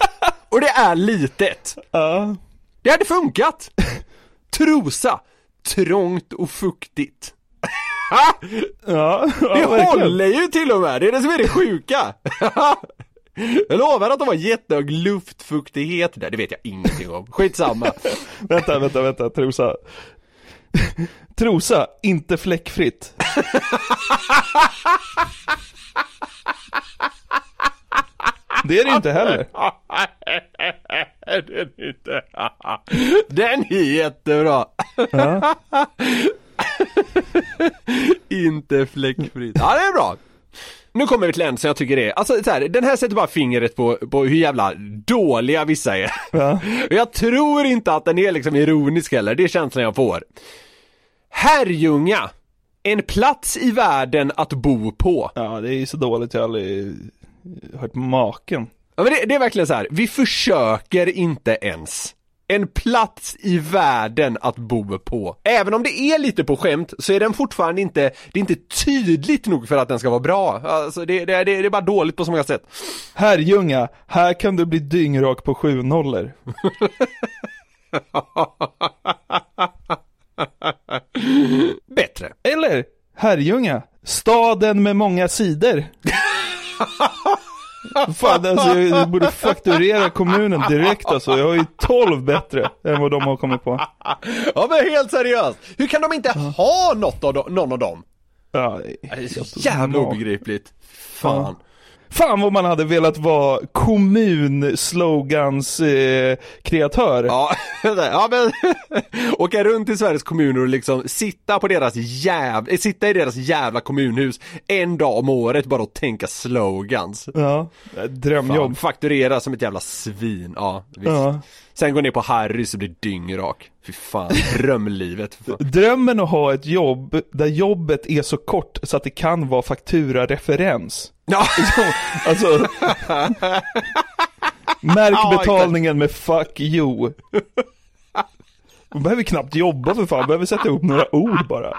och det är litet. Ja, Det hade funkat. Trosa, trångt och fuktigt. Ja, ja Det håller ju till och med, det är det som är det sjuka. Jag lovar att de har jättehög luftfuktighet där, det vet jag ingenting om. Skitsamma. Vänta, vänta, vänta, Trosa. Trosa, inte fläckfritt. Det är det inte heller. Den är inte... Den är jättebra. Ja. Inte fläckfritt. Ja, det är bra. Nu kommer vi till en som jag tycker är, alltså så här, den här sätter bara fingret på, på hur jävla dåliga vissa är. Ja. Jag tror inte att den är liksom ironisk heller, det är känslan jag får. Herrljunga. En plats i världen att bo på. ja, det är ju så dåligt jag har aldrig hört maken. Ja, men det, det är verkligen så här. vi försöker inte ens. En plats i världen att bo på. Även om det är lite på skämt så är den fortfarande inte, det är inte tydligt nog för att den ska vara bra. Alltså det, det, det, det är bara dåligt på så många sätt. Herrljunga, här kan du bli dyngrak på sju nollor. Bättre. Eller, Herrljunga, staden med många sidor. Fan alltså, jag borde fakturera kommunen direkt alltså. Jag har ju 12 bättre än vad de har kommit på. Ja men helt seriöst! Hur kan de inte ha något av dem, någon av dem? Ja, Det är så jävla obegripligt. Fan. Fan vad man hade velat vara kommunslogans eh, kreatör. Ja, ja men åka runt i Sveriges kommuner och liksom sitta på deras jävla, sitta i deras jävla kommunhus en dag om året bara och tänka slogans. Ja, Fan, drömjobb. fakturera som ett jävla svin, ja visst. Ja. Sen gå ner på Harrys och bli dyngrak. Fy fan, drömlivet. Fan. Drömmen att ha ett jobb där jobbet är så kort så att det kan vara fakturareferens. Ja, Alltså, märk betalningen med 'fuck you' Man behöver knappt jobba för fan, man behöver sätta ihop några ord bara.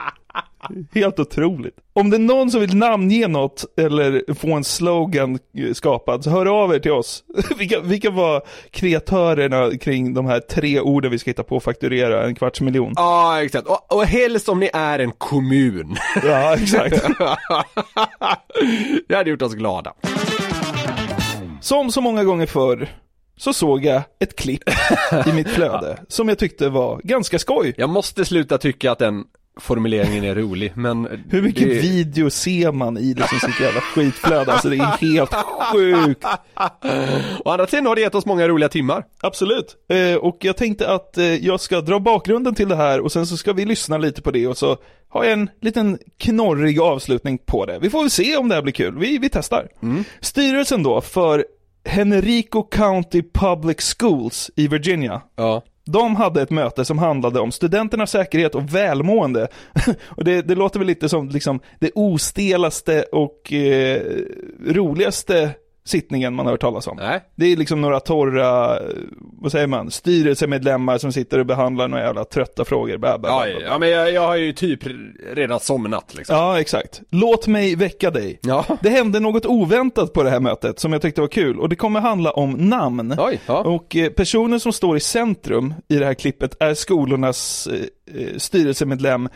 Helt otroligt. Om det är någon som vill namnge något eller få en slogan eh, skapad, så hör av er till oss. Vilka, vilka var kreatörerna kring de här tre orden vi ska hitta på och fakturera en kvarts miljon? ja exakt. Och, och helst om ni är en kommun. Ja, exakt. Det hade gjort oss glada. Som så många gånger förr så såg jag ett klipp i mitt flöde som jag tyckte var ganska skoj. Jag måste sluta tycka att den formuleringen är rolig, men Hur mycket det... video ser man i det som sitt jävla skitflöde? Alltså det är helt sjukt. Å andra sidan har det gett oss många roliga timmar. Absolut. Eh, och jag tänkte att eh, jag ska dra bakgrunden till det här och sen så ska vi lyssna lite på det och så har jag en liten knorrig avslutning på det. Vi får väl se om det här blir kul. Vi, vi testar. Styrelsen då för Henrico County Public Schools i Virginia Ja. De hade ett möte som handlade om studenternas säkerhet och välmående. och det, det låter väl lite som liksom det ostelaste och eh, roligaste sittningen man har hört talas om. Nej. Det är liksom några torra, eh, vad säger man, styrelsemedlemmar som sitter och behandlar några jävla trötta frågor. Bla, bla, bla, bla. ja men jag, jag har ju typ redan somnat liksom. Ja, exakt. Låt mig väcka dig. Ja. Det hände något oväntat på det här mötet som jag tyckte var kul och det kommer handla om namn. Oj, ja. Och eh, personen som står i centrum i det här klippet är skolornas eh, eh, styrelsemedlem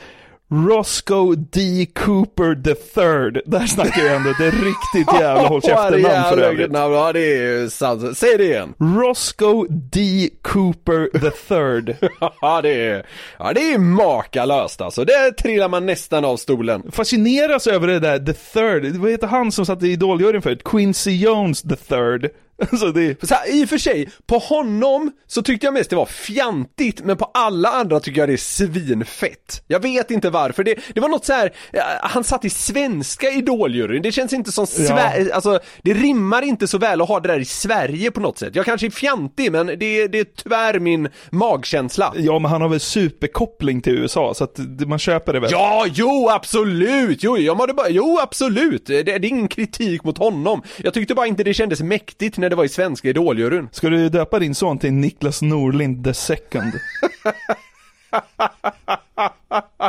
Roscoe D. Cooper III. Där snackar vi ändå det riktigt jävla håll käften-namn för övrigt. namn, ja det är ju sant. Säg det igen. Roscoe D. Cooper III. Ja det är, ja det är makalöst alltså. Där trillar man nästan av stolen. Fascineras över det där the third. Vad heter han som satt i Idoljuryn förut? Quincy Jones the third. Alltså det... Så här, I och för sig, på honom så tyckte jag mest det var fjantigt, men på alla andra tycker jag det är svinfett. Jag vet inte varför, det, det var något så här, ja, han satt i svenska idoljuryn, det känns inte som Sverige, alltså det rimmar inte så väl att ha det där i Sverige på något sätt. Jag kanske är fjantig, men det, det är tyvärr min magkänsla. Ja, men han har väl superkoppling till USA, så att man köper det väl. Ja, jo absolut! Jo, jag mådde bara, jo absolut! Det, det är ingen kritik mot honom. Jag tyckte bara inte det kändes mäktigt när det var i svenska idoljuryn. Ska du döpa din son till Niklas Norlind the second?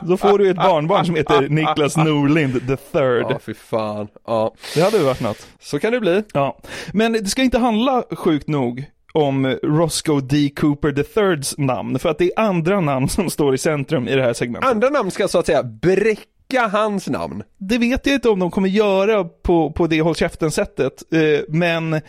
Då får du ett barnbarn som heter Niklas Norlind the third. Ja, fy fan. Ja, Det hade ju varit något. så kan det bli. Ja. Men det ska inte handla sjukt nog om Roscoe D. Cooper the thirds namn, för att det är andra namn som står i centrum i det här segmentet. Andra namn ska så att säga bräcka hans namn. Det vet jag inte om de kommer göra på, på det håll käften-sättet, eh, men eh,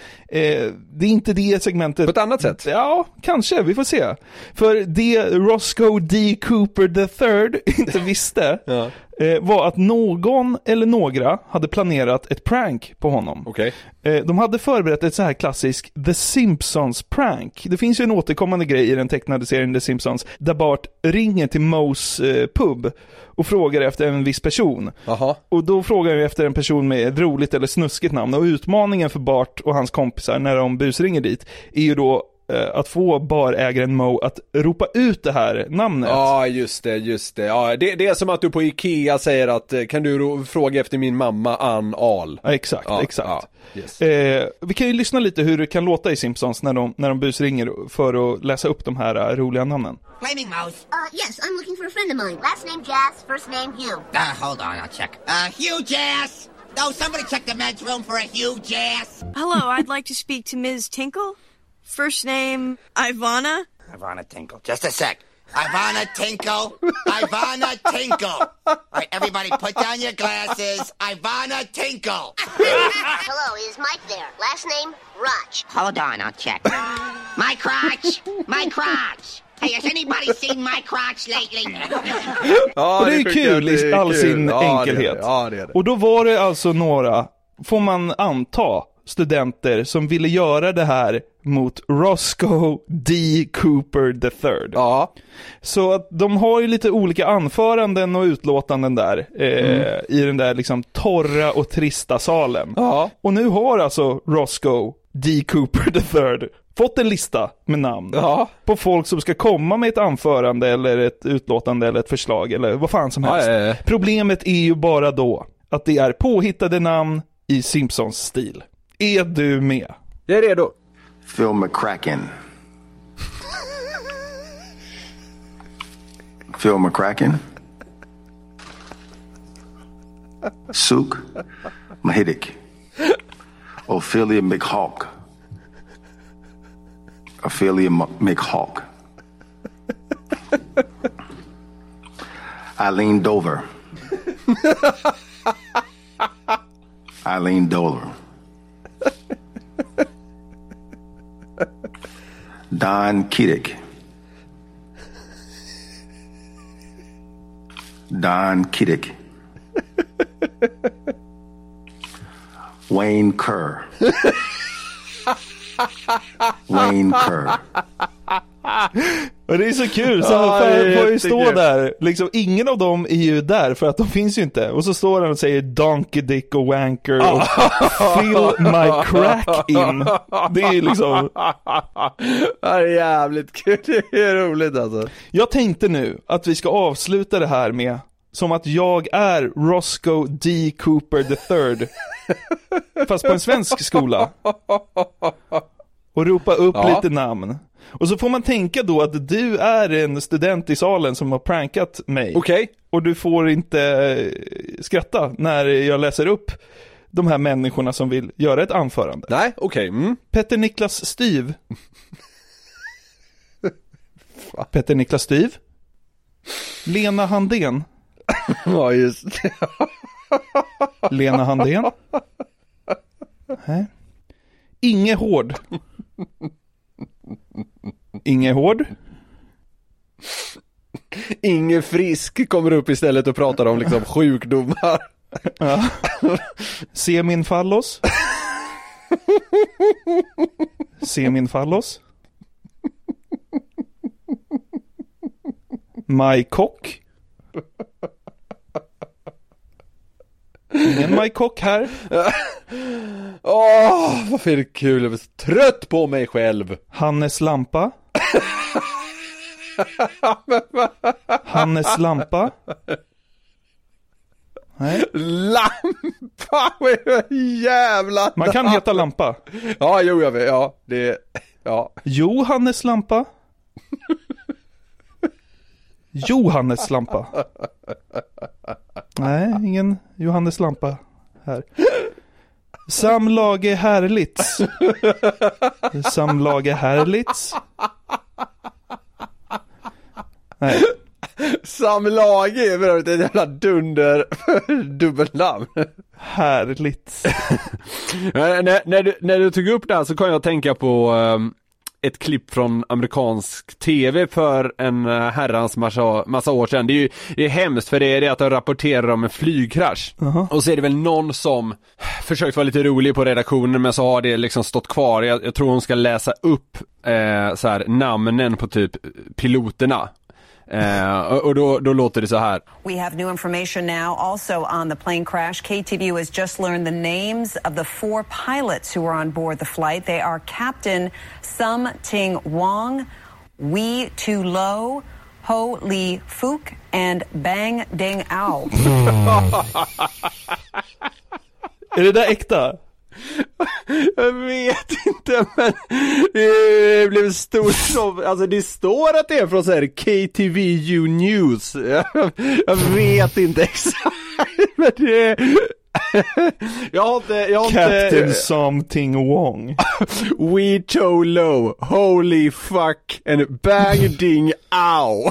det är inte det segmentet. På ett annat sätt. Ja, kanske, vi får se. För det Roscoe D. Cooper III inte visste Ja. Eh, var att någon eller några hade planerat ett prank på honom. Okej. Eh, De hade förberett ett så här klassisk The Simpsons prank. Det finns ju en återkommande grej i den tecknade serien The Simpsons, där Bart ringer till Moes eh, pub och frågar efter en viss person. Jaha. Och då frågar jag efter en person med ett roligt eller snuskigt namn. Och utmaningen för Bart och hans kompisar när de busringer dit är ju då att få barägaren Mo att ropa ut det här namnet. Ja, just det, just det. Ja, det. Det är som att du på Ikea säger att eh, kan du fråga efter min mamma Ann Ahl? Ja, exakt, Ja, exakt. ja, yes. Eh, vi kan ju lyssna lite hur det kan låta i Simpsons när de, när de busringer för att läsa upp de här eh, roliga namnen. Flaming Mouse. Uh, yes, I'm looking for a friend of mine. Last name Jazz, first name Hugh. Uh, hold on, I'll check. Uh, huge ass. No, somebody check the men's room for a huge ass. Hello, I'd like to speak to Ms. Tinkle. First name Ivana. Ivana Tinkle. Just a sec. Ivana Tinkle. Ivana Tinkle. All right, everybody put down your glasses. Ivana Tinkle. Hello, is Mike there? Last name, Roch. Hold on, I'll check. My crotch. My crotch. Hey, has anybody seen my crotch lately? Ja, och det är ju tycker kul i är all kul. sin Ja, det är det. enkelhet. Ja, det är det. Och då var det alltså några, får man anta, studenter som ville göra det här mot Roscoe D. Cooper III. Ja. Så att de har ju lite olika anföranden och utlåtanden där, eh, i den där liksom torra och trista salen. Ja. Och nu har alltså Roscoe D. Cooper III fått en lista med namn Ja. på folk som ska komma med ett anförande eller ett utlåtande eller ett förslag eller vad fan som helst. ja, ja. Problemet är ju bara då att det är påhittade namn i Simpsons stil. Är du med? Jag är redo. Phil McCracken. Phil McCracken. Suk Mahidic. Ophelia McHawk. Ophelia McHawk. Eileen Dover. Eileen Dover. Don Kiddick. Don Kiddick. Wayne Kerr. Wayne Kerr. Och det är så kul, så han får, ju stå där, liksom ingen av dem är ju där för att de finns ju inte. Och så står han och säger Donkey Dick och Wanker och Fill my crack in. Det är ju liksom, Det är jävligt kul, det är roligt alltså. jag tänkte nu att vi ska avsluta det här med som att jag är Roscoe D. Cooper III. Fast på en svensk skola. Och ropa upp Ja. lite namn. Och så får man tänka då att du är en student i salen som har prankat mig. Okej. Och du får inte eh, skratta när jag läser upp de här människorna som vill göra ett anförande. Nej, okej. Mm. Petter Niklas Styv. Petter Niklas Styv. Lena Handén. Ja, just det. Lena Handén. Nej. Inge Hård. Inge Hård. Inge Frisk kommer upp istället och pratar om liksom sjukdomar. Ja. Se min fallos. Se min fallos. Maj Kock. Ingen Maj Kock här. Åh, varför är det kul? Jag är så trött på mig själv. Hannes Lampa. Hannes Lampa. Nej. Lampa! Jävla Man kan heta Lampa. Ja, jo jag vet, ja, det, ja. Johannes Lampa. Johannes Lampa. Nej, ingen Johannes Lampa här. Samlage Herlitz. Samlage Herlitz. Nej, Samlage är för övrigt ett jävla dunder dubbelnamn. Herlitz. när, när, du, när du tog upp det här så kan jag tänka på ehm, ett klipp från amerikansk tv för en uh, herrans massa, massa år sedan. Det är ju det är hemskt för det är det att de rapporterar om en flygkrasch. Och så är det väl någon som försökt vara lite rolig på redaktionen men så har det liksom stått kvar. Jag, jag tror hon ska läsa upp eh, så här, namnen på typ piloterna. Eh, och och då, då låter det så här. We have new information now also on the plane crash. KTVU has just learned the names of the four pilots who were on board the flight. They are Captain Sum Ting Wong, Wee Tu Lo, Ho Lee Fook, and Bang Ding Ao. Är det där äkta? Jag vet inte men det blev stort som, alltså det står att det är från så här KTVU News. Jag, jag vet inte exakt men det Jag har inte, jag har Captain inte... something Wong. We Cholo, holy fuck and bang ding ow.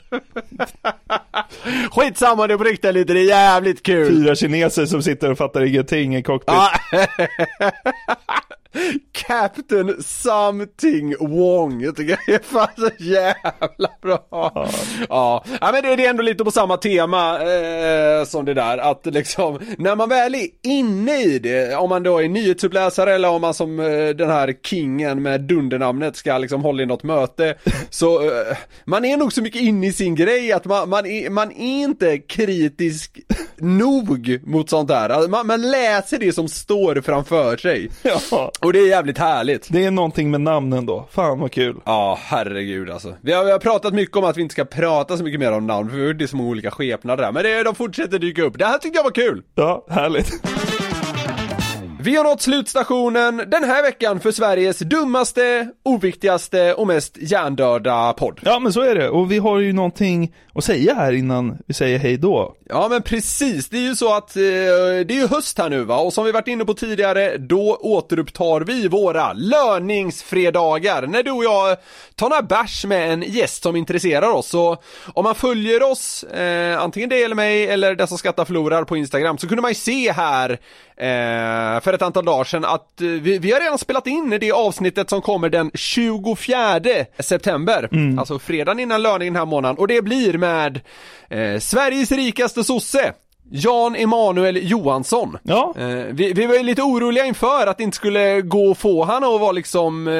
Skitsamma, det är på riktigt lite, det är jävligt kul. Fyra kineser som sitter och fattar ingenting i cockpit. Ja. Captain something Wong, jag tycker det är fan så jävla bra. Ja, ja. men det, det är ändå lite på samma tema eh, som det där, att liksom, när man väl är inne i det, om man då är nyhetsuppläsare eller om man som eh, den här kingen med dundernamnet ska liksom hålla i något möte, så eh, man är nog så mycket inne i sin grej att man, man, är, man är inte kritisk nog mot sånt där. Alltså, Man, man läser det som står framför sig. Ja. Och det är jävligt härligt. Det är någonting med namnen då. Fan vad kul. Ja, herregud alltså. Vi har, vi har pratat mycket om att vi inte ska prata så mycket mer om namn, för det är så många olika skepnader där. Men det, de fortsätter dyka upp. Det här tyckte jag var kul. Ja, härligt. Vi har nått slutstationen den här veckan för Sveriges dummaste, oviktigaste och mest hjärndöda podd. Ja men så är det, och vi har ju någonting att säga här innan vi säger hej då. Ja men precis, det är ju så att eh, det är ju höst här nu va, och som vi varit inne på tidigare, då återupptar vi våra löningsfredagar, när du och jag tar några bärs med en gäst som intresserar oss. Så om man följer oss, eh, antingen det eller mig, eller den som skrattar förlorar på Instagram, så kunde man ju se här eh, för ett antal dagar sedan att eh, vi, vi har redan spelat in det avsnittet som kommer den 24 september, alltså fredagen innan löningen den här månaden, och det blir med eh, Sveriges rikaste sosse Jan Emanuel Johansson. Ja. Eh, vi, vi var ju lite oroliga inför att det inte skulle gå att få han att vara liksom eh,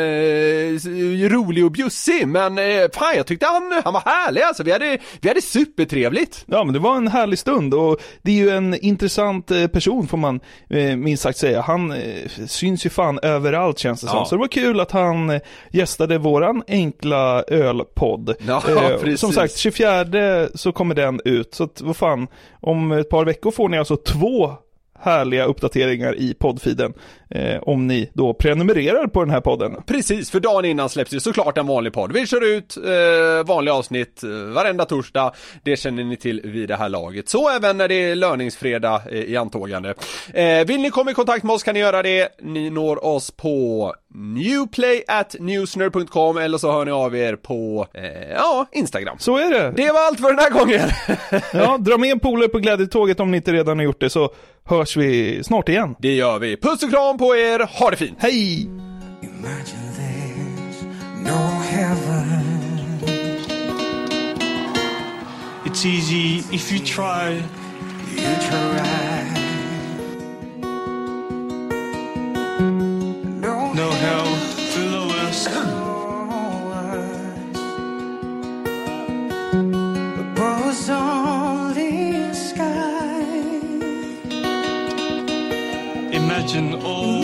rolig och bjussig, men eh, fan jag tyckte han, han var härlig alltså. Vi hade, vi hade supertrevligt. Ja men det var en härlig stund och det är ju en intressant eh, person får man eh, minst sagt säga. Han eh, syns ju fan överallt känns det som. Ja. Så det var kul att han gästade våran enkla ölpodd. Ja, precis. som sagt, 24 så kommer den ut. Så att, vad fan, om ett par veckor får ni alltså två härliga uppdateringar i poddfiden. Eh, om ni då prenumererar på den här podden. Precis, för dagen innan släpps ju såklart en vanlig podd. Vi kör ut eh, vanliga avsnitt eh, varenda torsdag. Det känner ni till vid det här laget. Så även när det är löningsfredag eh, i antågande. Eh, vill ni komma i kontakt med oss kan ni göra det. Ni når oss på newplay.newsner.com eller så hör ni av er på, eh, ja, Instagram. Så är det. Det var allt för den här gången. Ja, dra med en polare på glädjetåget om ni inte redan har gjort det så hörs vi snart igen. Det gör vi. Puss och kram på er, ha det fint! Hej! no heaven. It's easy if you try. You try. Imagine all